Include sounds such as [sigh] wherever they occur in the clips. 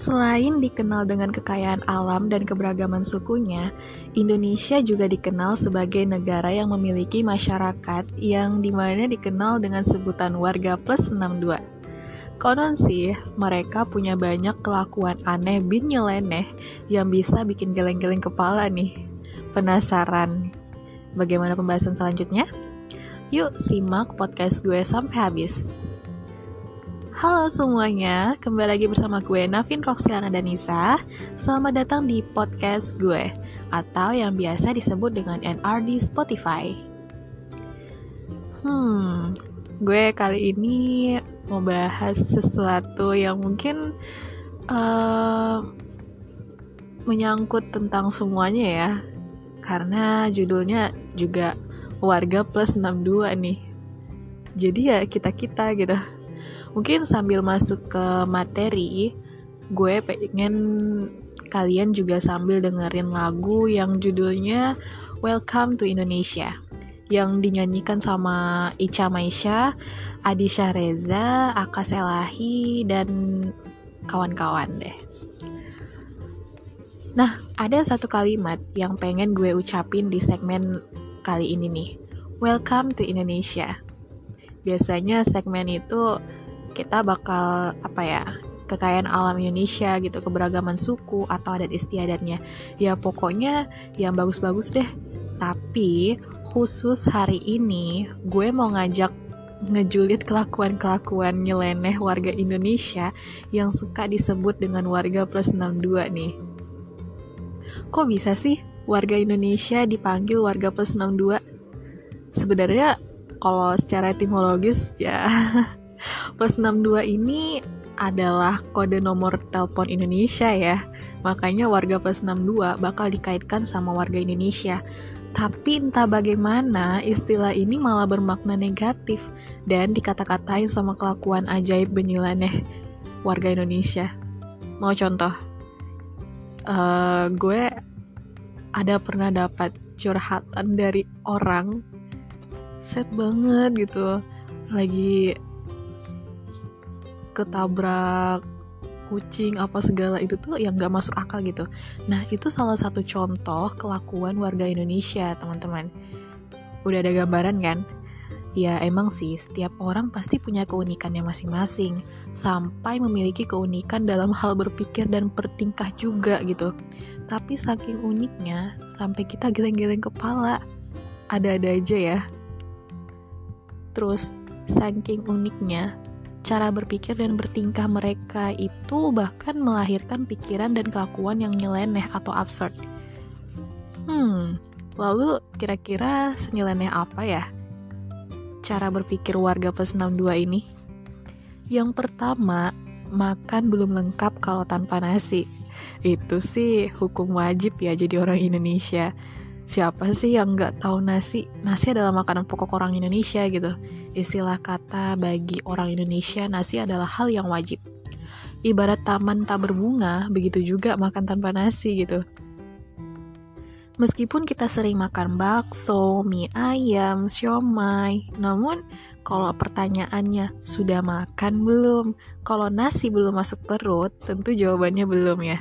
Selain dikenal dengan kekayaan alam dan keberagaman sukunya, Indonesia juga dikenal sebagai negara yang memiliki masyarakat yang di mana dikenal dengan sebutan warga plus 62. Konon sih, mereka punya banyak kelakuan aneh bin nyeleneh yang bisa bikin geleng-geleng kepala nih. Penasaran? Bagaimana pembahasan selanjutnya? Yuk simak podcast gue sampai habis. Halo semuanya, kembali lagi bersama gue Navin Roxilana Danisa Selamat datang di podcast gue Atau yang biasa disebut dengan NRD Spotify. Hmm, gue kali ini mau bahas sesuatu yang mungkin uh, Menyangkut tentang semuanya ya. Karena judulnya juga warga plus 62 nih. Jadi ya kita-kita gitu Mungkin sambil masuk ke materi, gue pengen kalian juga sambil dengerin lagu yang judulnya Welcome to Indonesia yang dinyanyikan sama Ica Maisha, Adi Syahreza, Akas Elahi, dan kawan-kawan deh. Nah, ada satu kalimat yang pengen gue ucapin di segmen kali ini nih. Welcome to Indonesia. Biasanya segmen itu kita bakal apa ya kekayaan alam Indonesia gitu, keberagaman suku atau adat istiadatnya. Ya pokoknya yang bagus-bagus deh. Tapi khusus hari ini gue mau ngajak ngejulit kelakuan-kelakuan nyeleneh warga Indonesia yang suka disebut dengan warga plus 62 nih. Kok bisa sih warga Indonesia dipanggil warga plus 62? Sebenarnya kalau secara etimologis ya [laughs] Plus 62 ini adalah kode nomor telepon Indonesia ya. Makanya warga plus 62 bakal dikaitkan sama warga Indonesia. Tapi entah bagaimana istilah ini malah bermakna negatif dan dikata-katain sama kelakuan ajaib benyilaneh warga Indonesia. Mau contoh? Uh, gue ada pernah dapat curhatan dari orang set banget gitu lagi ketabrak kucing apa segala itu tuh yang gak masuk akal gitu. Nah itu salah satu contoh kelakuan warga Indonesia teman-teman. Udah ada gambaran kan? Ya emang sih setiap orang pasti punya keunikannya masing-masing Sampai memiliki keunikan dalam hal berpikir dan bertingkah juga gitu Tapi saking uniknya sampai kita geleng-geleng kepala Ada-ada aja ya Terus saking uniknya cara berpikir dan bertingkah mereka itu bahkan melahirkan pikiran dan kelakuan yang nyeleneh atau absurd. Hmm, lalu kira-kira senyeleneh apa ya cara berpikir warga plus 62 ini? Yang pertama, makan belum lengkap kalau tanpa nasi. Itu sih hukum wajib ya jadi orang Indonesia siapa sih yang nggak tahu nasi? Nasi adalah makanan pokok orang Indonesia gitu. Istilah kata bagi orang Indonesia, nasi adalah hal yang wajib. Ibarat taman tak berbunga, begitu juga makan tanpa nasi gitu. Meskipun kita sering makan bakso, mie ayam, siomay, namun kalau pertanyaannya sudah makan belum? Kalau nasi belum masuk perut, tentu jawabannya belum ya.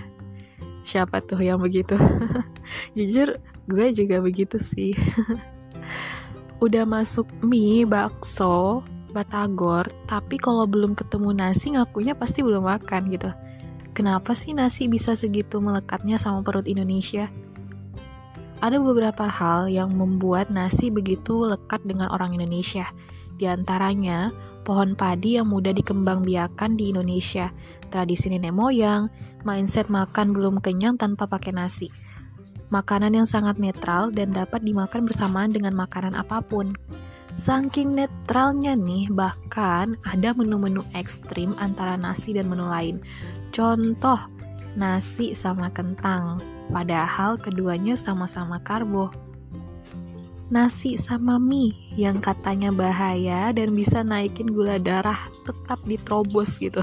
Siapa tuh yang begitu? [laughs] Jujur, gue juga begitu sih. [laughs] Udah masuk mie bakso batagor tapi kalau belum ketemu nasi ngakunya pasti belum makan gitu. Kenapa sih nasi bisa segitu melekatnya sama perut Indonesia? Ada beberapa hal yang membuat nasi begitu lekat dengan orang Indonesia. Di antaranya, pohon padi yang mudah dikembangbiakan di Indonesia, tradisi nenek moyang, mindset makan belum kenyang tanpa pakai nasi, makanan yang sangat netral dan dapat dimakan bersamaan dengan makanan apa pun. Saking netralnya nih, bahkan ada menu-menu ekstrim antara nasi dan menu lain. Contoh, nasi sama kentang, padahal keduanya sama-sama karbo. Nasi sama mie yang katanya bahaya dan bisa naikin gula darah tetap diterobos gitu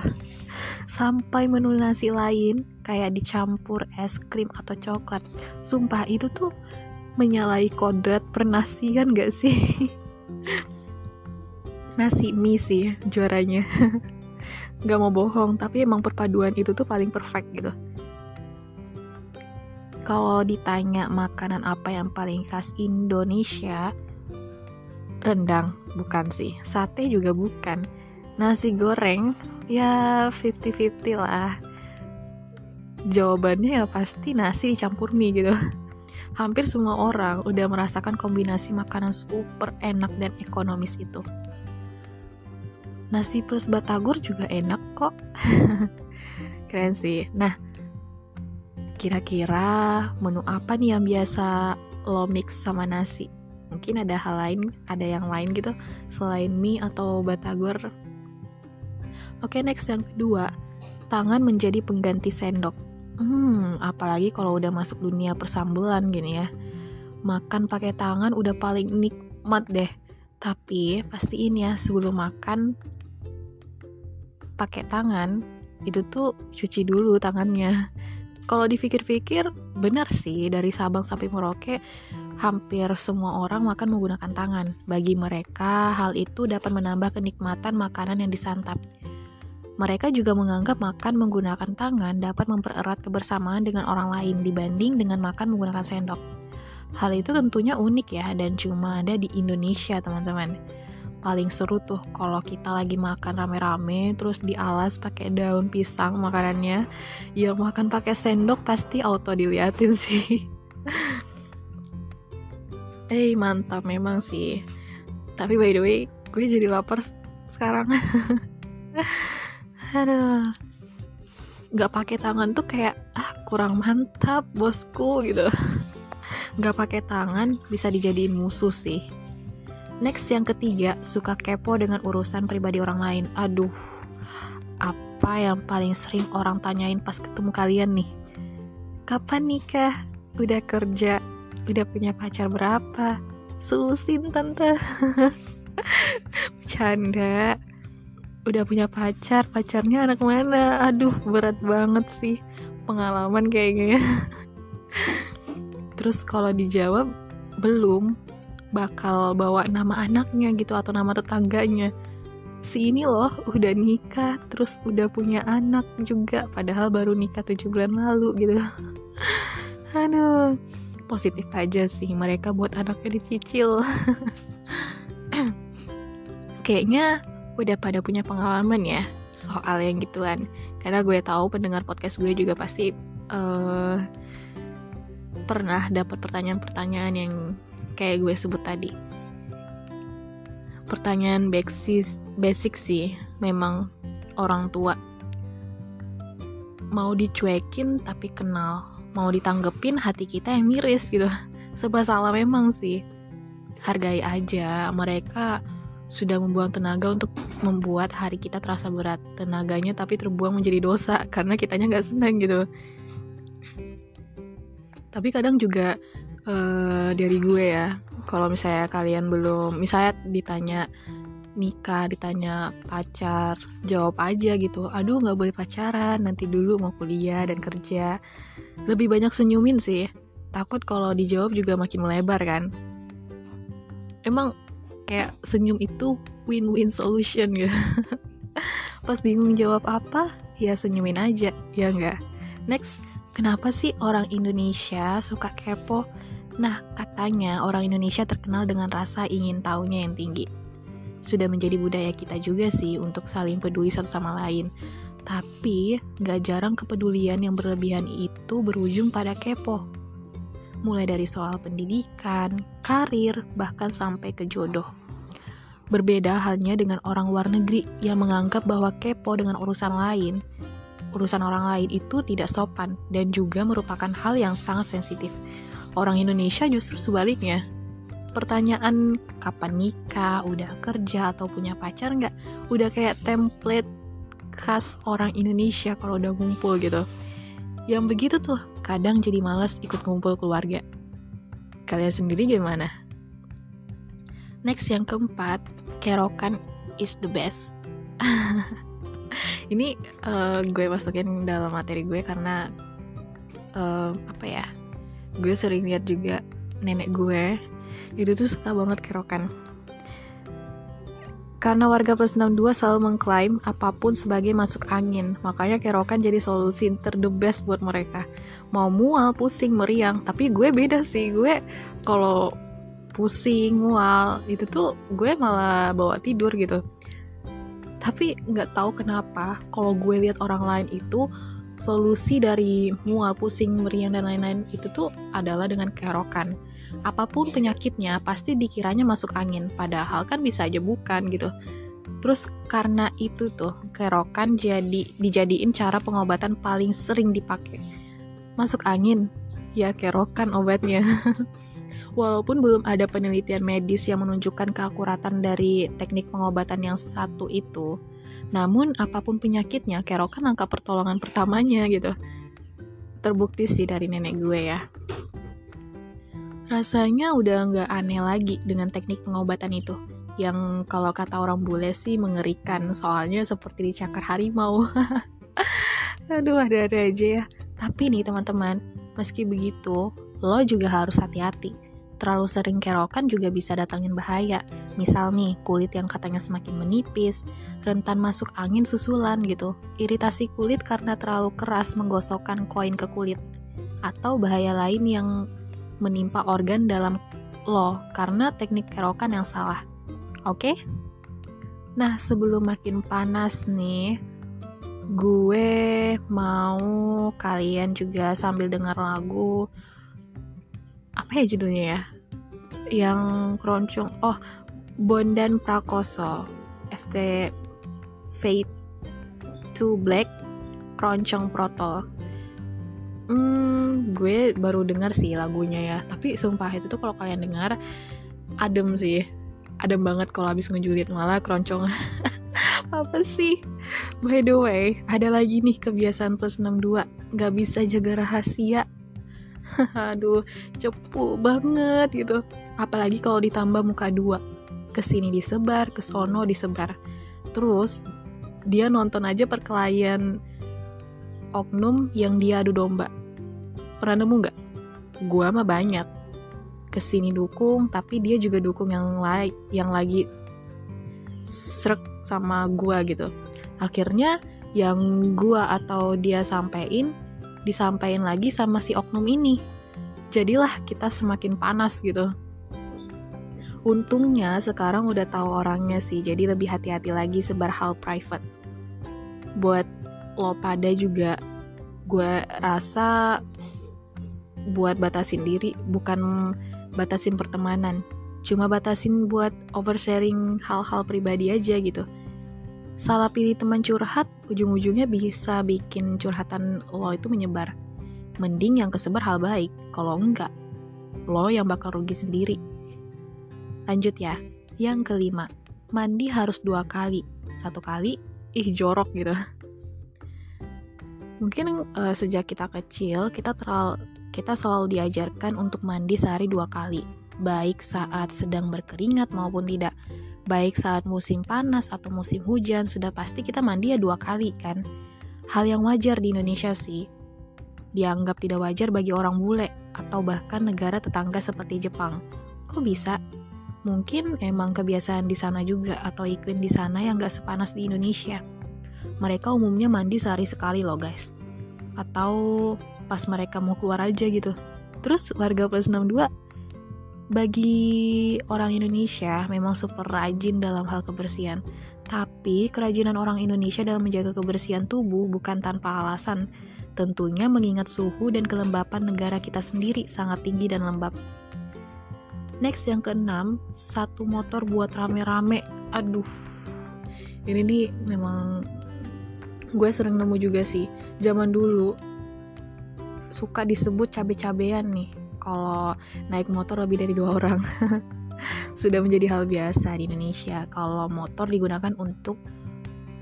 sampai menu nasi lain kayak dicampur es krim atau coklat sumpah itu tuh menyalahi kodrat pernasian gak sih [laughs] nasi mie sih juaranya [laughs] Gak mau bohong, tapi emang perpaduan itu tuh paling perfect gitu. Kalau ditanya makanan apa yang paling khas Indonesia, rendang bukan sih, sate juga bukan. Nasi goreng ya 50-50 lah. Jawabannya ya pasti nasi campur mie gitu. [laughs] Hampir semua orang udah merasakan kombinasi makanan super enak dan ekonomis itu. Nasi plus batagor juga enak kok. [laughs] Keren sih. Nah, kira-kira menu apa nih yang biasa lo mix sama nasi? Mungkin ada hal lain, ada yang lain gitu selain mie atau batagor. Oke, next yang kedua, tangan menjadi pengganti sendok. Hmm, apalagi kalau udah masuk dunia persambulan gini ya. Makan pakai tangan udah paling nikmat deh. Tapi pastiin ya sebelum makan pakai tangan itu tuh cuci dulu tangannya kalau dipikir-pikir benar sih dari Sabang sampai Merauke hampir semua orang makan menggunakan tangan bagi mereka hal itu dapat menambah kenikmatan makanan yang disantap mereka juga menganggap makan menggunakan tangan dapat mempererat kebersamaan dengan orang lain dibanding dengan makan menggunakan sendok. Hal itu tentunya unik ya dan cuma ada di Indonesia, teman-teman. Paling seru tuh kalau kita lagi makan rame-rame terus dialas pakai daun pisang makanannya. Yang makan pakai sendok pasti auto diliatin [laughs] sih. Eh mantap memang sih. Tapi by the way gue jadi lapar sekarang [laughs] aduh nggak pakai tangan tuh kayak ah kurang mantap bosku gitu [laughs] nggak pakai tangan bisa dijadiin musuh sih Next yang ketiga, suka kepo dengan urusan pribadi orang lain. Aduh, apa yang paling sering orang tanyain pas ketemu kalian nih? Kapan nikah? Udah kerja? Udah punya pacar berapa? Sulusin tante. [laughs] Bercanda. Udah punya pacar, pacarnya anak mana? Aduh, berat banget sih pengalaman kayaknya. [laughs] Terus kalau dijawab belum, bakal bawa nama anaknya gitu atau nama tetangganya si ini loh udah nikah terus udah punya anak juga padahal baru nikah tujuh bulan lalu gitu [laughs] aduh positif aja sih mereka buat anaknya dicicil [laughs] kayaknya udah pada punya pengalaman ya soal yang gituan karena gue tahu pendengar podcast gue juga pasti uh, pernah dapat pertanyaan-pertanyaan yang kayak gue sebut tadi. Pertanyaan basic, basic sih, memang orang tua mau dicuekin tapi kenal, mau ditanggepin hati kita yang miris gitu. Serba salah memang sih. Hargai aja, mereka sudah membuang tenaga untuk membuat hari kita terasa berat. Tenaganya tapi terbuang menjadi dosa [laughs] karena kitanya nggak senang gitu. Tapi kadang juga uh, dari gue ya kalau misalnya kalian belum misalnya ditanya nikah ditanya pacar jawab aja gitu aduh nggak boleh pacaran nanti dulu mau kuliah dan kerja lebih banyak senyumin sih takut kalau dijawab juga makin melebar kan emang kayak senyum itu win-win solution gitu [laughs] pas bingung jawab apa ya senyumin aja ya enggak next kenapa sih orang Indonesia suka kepo Nah, katanya orang Indonesia terkenal dengan rasa ingin tahunya yang tinggi. Sudah menjadi budaya kita juga sih untuk saling peduli satu sama lain. Tapi, gak jarang kepedulian yang berlebihan itu berujung pada kepo. Mulai dari soal pendidikan, karir, bahkan sampai ke jodoh. Berbeda halnya dengan orang luar negeri yang menganggap bahwa kepo dengan urusan lain, urusan orang lain itu tidak sopan dan juga merupakan hal yang sangat sensitif Orang Indonesia justru sebaliknya. Pertanyaan kapan nikah, udah kerja atau punya pacar nggak, udah kayak template khas orang Indonesia kalau udah ngumpul gitu. Yang begitu tuh kadang jadi malas ikut ngumpul keluarga. Kalian sendiri gimana? Next yang keempat, kerokan is the best. [laughs] Ini uh, gue masukin dalam materi gue karena uh, apa ya? gue sering lihat juga nenek gue itu tuh suka banget kerokan Karena warga plus 62 selalu mengklaim apa pun sebagai masuk angin, makanya kerokan jadi solusi ter the best buat mereka. Mau mual, pusing, meriang, tapi gue beda sih. Gue kalau pusing, mual, itu tuh gue malah bawa tidur gitu. Tapi nggak tahu kenapa kalau gue lihat orang lain itu solusi dari mual, pusing, meriang dan lain-lain itu tuh adalah dengan kerokan apa pun penyakitnya pasti dikiranya masuk angin. Padahal kan bisa aja bukan gitu. Terus karena itu tuh kerokan jadi dijadiin cara pengobatan paling sering dipakai. Masuk angin? Ya kerokan obatnya. [laughs] Walaupun belum ada penelitian medis yang menunjukkan keakuratan dari teknik pengobatan yang satu itu namun apa pun penyakitnya kerokan angka pertolongan pertamanya gitu. Terbukti sih dari nenek gue ya Rasanya udah nggak aneh lagi dengan teknik pengobatan itu. Yang kalau kata orang bule sih mengerikan, soalnya seperti dicakar harimau. [laughs] Aduh, ada-ada aja ya. Tapi nih teman-teman, meski begitu, lo juga harus hati-hati. Terlalu sering kerokan juga bisa datangin bahaya. Misal nih, kulit yang katanya semakin menipis, rentan masuk angin susulan gitu. Iritasi kulit karena terlalu keras menggosokkan koin ke kulit. Atau bahaya lain yang menimpa organ dalam lo karena teknik kerokan yang salah. Oke? Okay? Nah, sebelum makin panas nih, gue mau kalian juga sambil dengar lagu apa ya judulnya ya? Yang keroncong. Oh, Bondan Prakoso. FT Fate to Black Keroncong Protol hmm, gue baru dengar sih lagunya ya. Tapi sumpah itu tuh kalau kalian dengar adem sih. Adem banget kalau habis ngejulit malah keroncong. [laughs] Apa sih? By the way ada lagi nih kebiasaan plus 62 nggak bisa jaga rahasia. [laughs] Aduh cepu banget gitu. Apalagi kalau ditambah muka dua. Ke sini disebar kesono disebar. Terus dia nonton aja perkelahian oknum yang dia adu domba. Pernah nemu nggak? Gua mah banyak. Ke sini dukung, tapi dia juga dukung yang lain, yang lagi srek sama gua gitu. Akhirnya yang gua atau dia sampein, disampaikan lagi sama si oknum ini. Jadilah kita semakin panas gitu. Untungnya sekarang udah tahu orangnya sih, jadi lebih hati-hati lagi sebar hal private. Buat lo pada juga gue rasa buat batasin diri bukan batasin pertemanan. Cuma batasin buat oversharing hal-hal pribadi aja gitu. Salah pilih teman curhat ujung-ujungnya bisa bikin curhatan lo itu menyebar. Mending yang kesebar hal baik kalau enggak lo yang bakal rugi sendiri. Lanjut ya. Yang kelima mandi harus dua kali. Satu kali ih jorok gitu Mungkin uh, sejak kita kecil kita teral kita selalu diajarkan untuk mandi sehari dua kali, baik saat sedang berkeringat maupun tidak. Baik saat musim panas atau musim hujan, sudah pasti kita mandi ya dua kali kan. Hal yang wajar di Indonesia sih. Dianggap tidak wajar bagi orang bule atau bahkan negara tetangga seperti Jepang. Kok bisa? Mungkin emang kebiasaan di sana juga atau iklim di sana yang gak sepanas di Indonesia mereka umumnya mandi sehari sekali loh guys. Atau pas mereka mau keluar aja gitu. Terus warga plus 62 bagi orang Indonesia memang super rajin dalam hal kebersihan. Tapi kerajinan orang Indonesia dalam menjaga kebersihan tubuh bukan tanpa alasan. Tentunya mengingat suhu dan kelembapan negara kita sendiri sangat tinggi dan lembab. Next yang keenam, satu motor buat rame-rame. Aduh, ini nih memang gue sering nemu juga sih zaman dulu suka disebut cabe-cabean nih kalau naik motor lebih dari dua orang. [laughs] Sudah menjadi hal biasa di Indonesia kalau motor digunakan untuk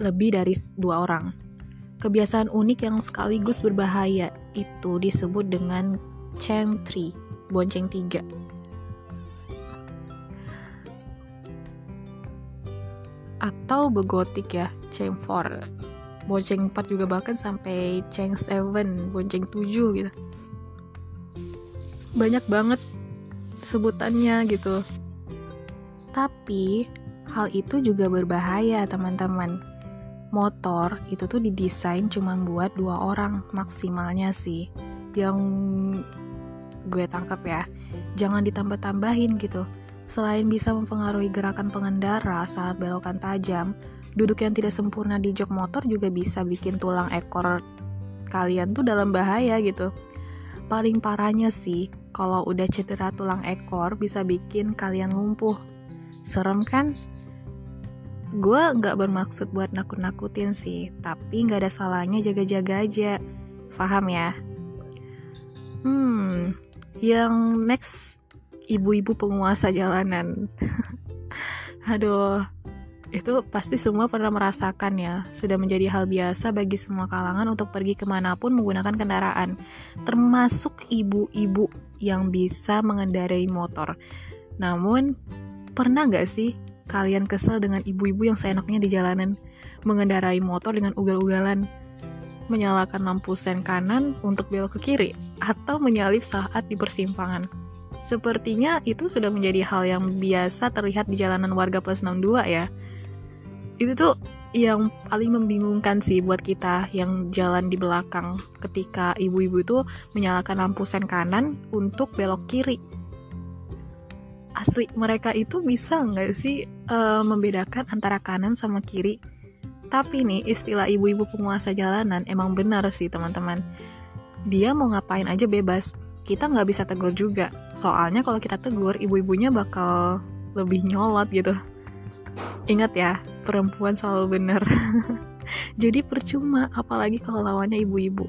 lebih dari dua orang. Kebiasaan unik yang sekaligus berbahaya itu disebut dengan tree bonceng tiga. Atau begotik ya four bonceng 4 juga bahkan sampai ceng 7 bonceng 7 gitu banyak banget sebutannya gitu tapi Hal itu juga berbahaya, teman-teman. Motor itu tuh didesain cuma buat dua orang maksimalnya sih. Yang gue tangkap ya, jangan ditambah-tambahin gitu. Selain bisa mempengaruhi gerakan pengendara saat belokan tajam, duduk yang tidak sempurna di jok motor juga bisa bikin tulang ekor kalian tuh dalam bahaya gitu. Paling parahnya sih, kalau udah cedera tulang ekor bisa bikin kalian lumpuh. Serem kan? gue nggak bermaksud buat nakut-nakutin sih, tapi nggak ada salahnya jaga-jaga aja. Faham ya? Hmm, yang next ibu-ibu penguasa jalanan. [laughs] Aduh, itu pasti semua pernah merasakan ya. Sudah menjadi hal biasa bagi semua kalangan untuk pergi ke mana pun menggunakan kendaraan, termasuk ibu-ibu yang bisa mengendarai motor. Namun, pernah nggak sih kalian kesel dengan ibu-ibu yang seenaknya di jalanan, mengendarai motor dengan ugal-ugalan, menyalakan lampu sen kanan untuk belok ke kiri, atau menyalip saat di persimpangan. Sepertinya itu sudah menjadi hal yang biasa terlihat di jalanan warga plus 62 ya. Itu tuh yang paling membingungkan sih buat kita yang jalan di belakang ketika ibu-ibu itu menyalakan lampu sen kanan untuk belok kiri. Asli mereka itu bisa nggak sih uh, membedakan antara kanan sama kiri? Tapi nih istilah ibu-ibu penguasa jalanan emang benar sih teman-teman. Dia mau ngapain aja bebas. Kita nggak bisa tegur juga. Soalnya kalau kita tegur ibu-ibunya bakal lebih nyolot gitu ingat ya perempuan selalu benar [laughs] jadi percuma apalagi kalau lawannya ibu-ibu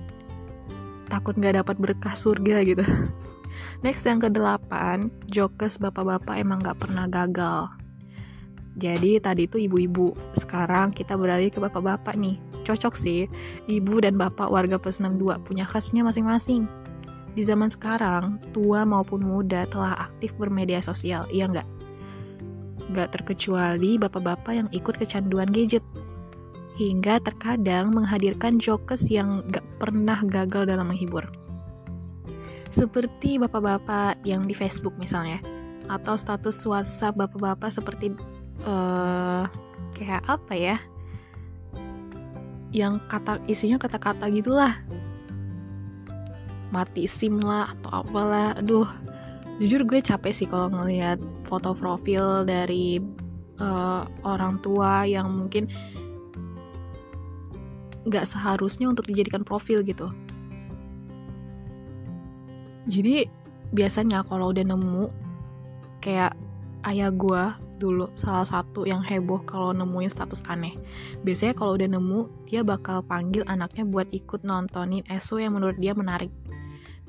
takut nggak dapat berkah surga gitu [laughs] Next yang kedelapan, jokes bapak-bapak emang gak pernah gagal. Jadi tadi itu ibu-ibu, sekarang kita beralih ke bapak-bapak nih. Cocok sih, ibu dan bapak warga plus 62 punya khasnya masing-masing. Di zaman sekarang, tua maupun muda telah aktif bermedia sosial, iya nggak? Nggak terkecuali bapak-bapak yang ikut kecanduan gadget. Hingga terkadang menghadirkan jokes yang gak pernah gagal dalam menghibur. Seperti bapak-bapak yang di Facebook misalnya atau status WhatsApp bapak-bapak seperti uh, kayak apa ya? Yang kata isinya kata-kata gitulah. Mati sim lah atau apalah. Aduh jujur gue capek sih kalau ngelihat foto profil dari uh, orang tua yang mungkin nggak seharusnya untuk dijadikan profil gitu jadi biasanya kalau udah nemu kayak ayah gue dulu salah satu yang heboh kalau nemuin status aneh. Biasanya kalau udah nemu, dia bakal panggil anaknya buat ikut nontonin SO yang menurut dia menarik.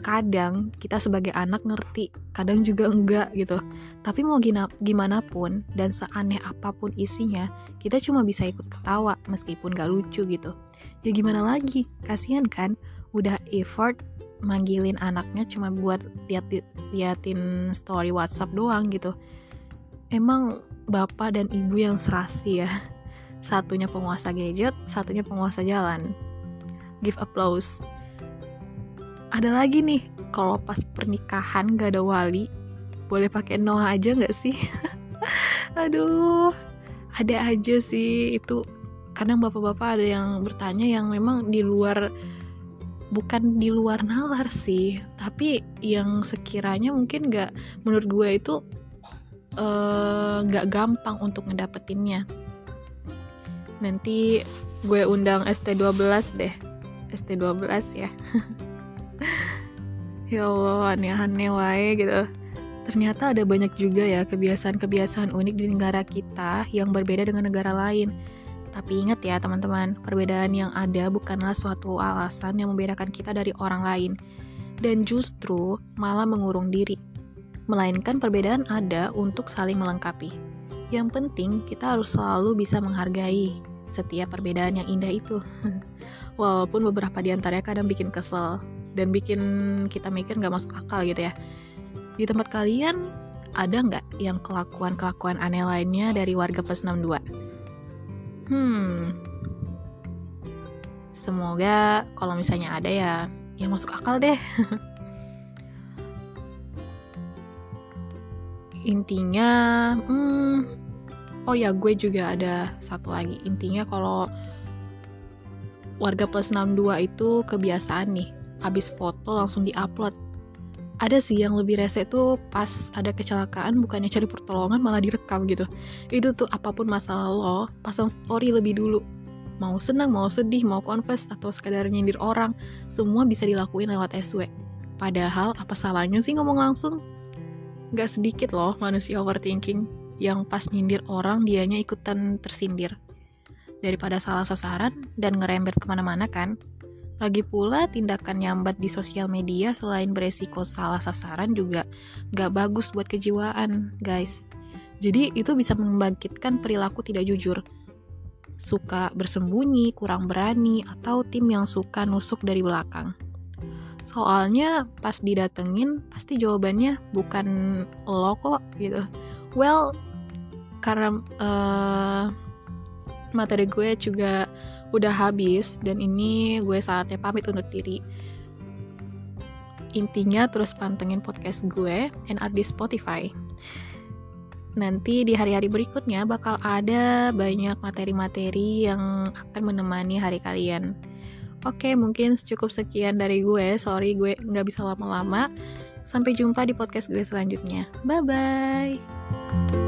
Kadang kita sebagai anak ngerti, kadang juga enggak gitu. Tapi mau gina, gimana pun dan seaneh apa pun isinya, kita cuma bisa ikut ketawa meskipun gak lucu gitu. Ya gimana lagi, kasihan kan? Udah effort manggilin anaknya cuma buat lihat liatin story WhatsApp doang gitu. Emang bapak dan ibu yang serasi ya. Satunya penguasa gadget, satunya penguasa jalan. Give applause. Ada lagi nih, kalau pas pernikahan gak ada wali, boleh pakai Noah aja nggak sih? [laughs] Aduh, ada aja sih itu. Kadang bapak-bapak ada yang bertanya yang memang di luar bukan di luar nalar sih tapi yang sekiranya mungkin gak menurut gue itu uh, gampang untuk ngedapetinnya nanti gue undang ST12 deh ST12 ya [laughs] [laughs] ya Allah aneh-aneh wae gitu ternyata ada banyak juga ya kebiasaan-kebiasaan unik di negara kita yang berbeda dengan negara lain tapi ingat ya teman-teman, perbedaan yang ada bukanlah suatu alasan yang membedakan kita dari orang lain, dan justru malah mengurung diri. Melainkan perbedaan ada untuk saling melengkapi. Yang penting kita harus selalu bisa menghargai setiap perbedaan yang indah itu. [laughs] Walaupun beberapa di antaranya kadang bikin kesel dan bikin kita mikir nggak masuk akal gitu ya. Di tempat kalian ada nggak yang kelakuan-kelakuan aneh lainnya dari warga plus 62? Hmm. Semoga kalau misalnya ada ya, yang masuk akal deh. [laughs] Intinya, hmm, oh ya gue juga ada satu lagi intinya kalau warga plus 62 itu kebiasaan nih habis foto langsung diupload. Ada sih yang lebih rese tuh pas ada kecelakaan bukannya cari pertolongan malah direkam gitu. Itu tuh apa pun masalah lo pasang story lebih dulu. Mau senang mau sedih mau confess atau sekadar nyindir orang semua bisa dilakuin lewat SW padahal apa salahnya sih ngomong langsung? Gak sedikit loh manusia overthinking yang pas nyindir orang dianya ikutan tersindir. Daripada salah sasaran dan ngerembet ke mana-mana kan. Lagi pula tindakan nyambat di sosial media selain beresiko salah sasaran juga gak bagus buat kejiwaan guys. Jadi itu bisa membangkitkan perilaku tidak jujur. Suka bersembunyi, kurang berani, atau tim yang suka nusuk dari belakang. Soalnya pas didatengin pasti jawabannya bukan lo kok gitu. Well, karena uh, materi gue juga udah habis dan ini gue saatnya pamit undur diri. Intinya terus pantengin podcast gue NR di Spotify. Nanti di hari-hari berikutnya bakal ada banyak materi-materi yang akan menemani hari kalian. Oke, mungkin cukup sekian dari gue. Sorry gue nggak bisa lama-lama. Sampai jumpa di podcast gue selanjutnya. Bye-bye.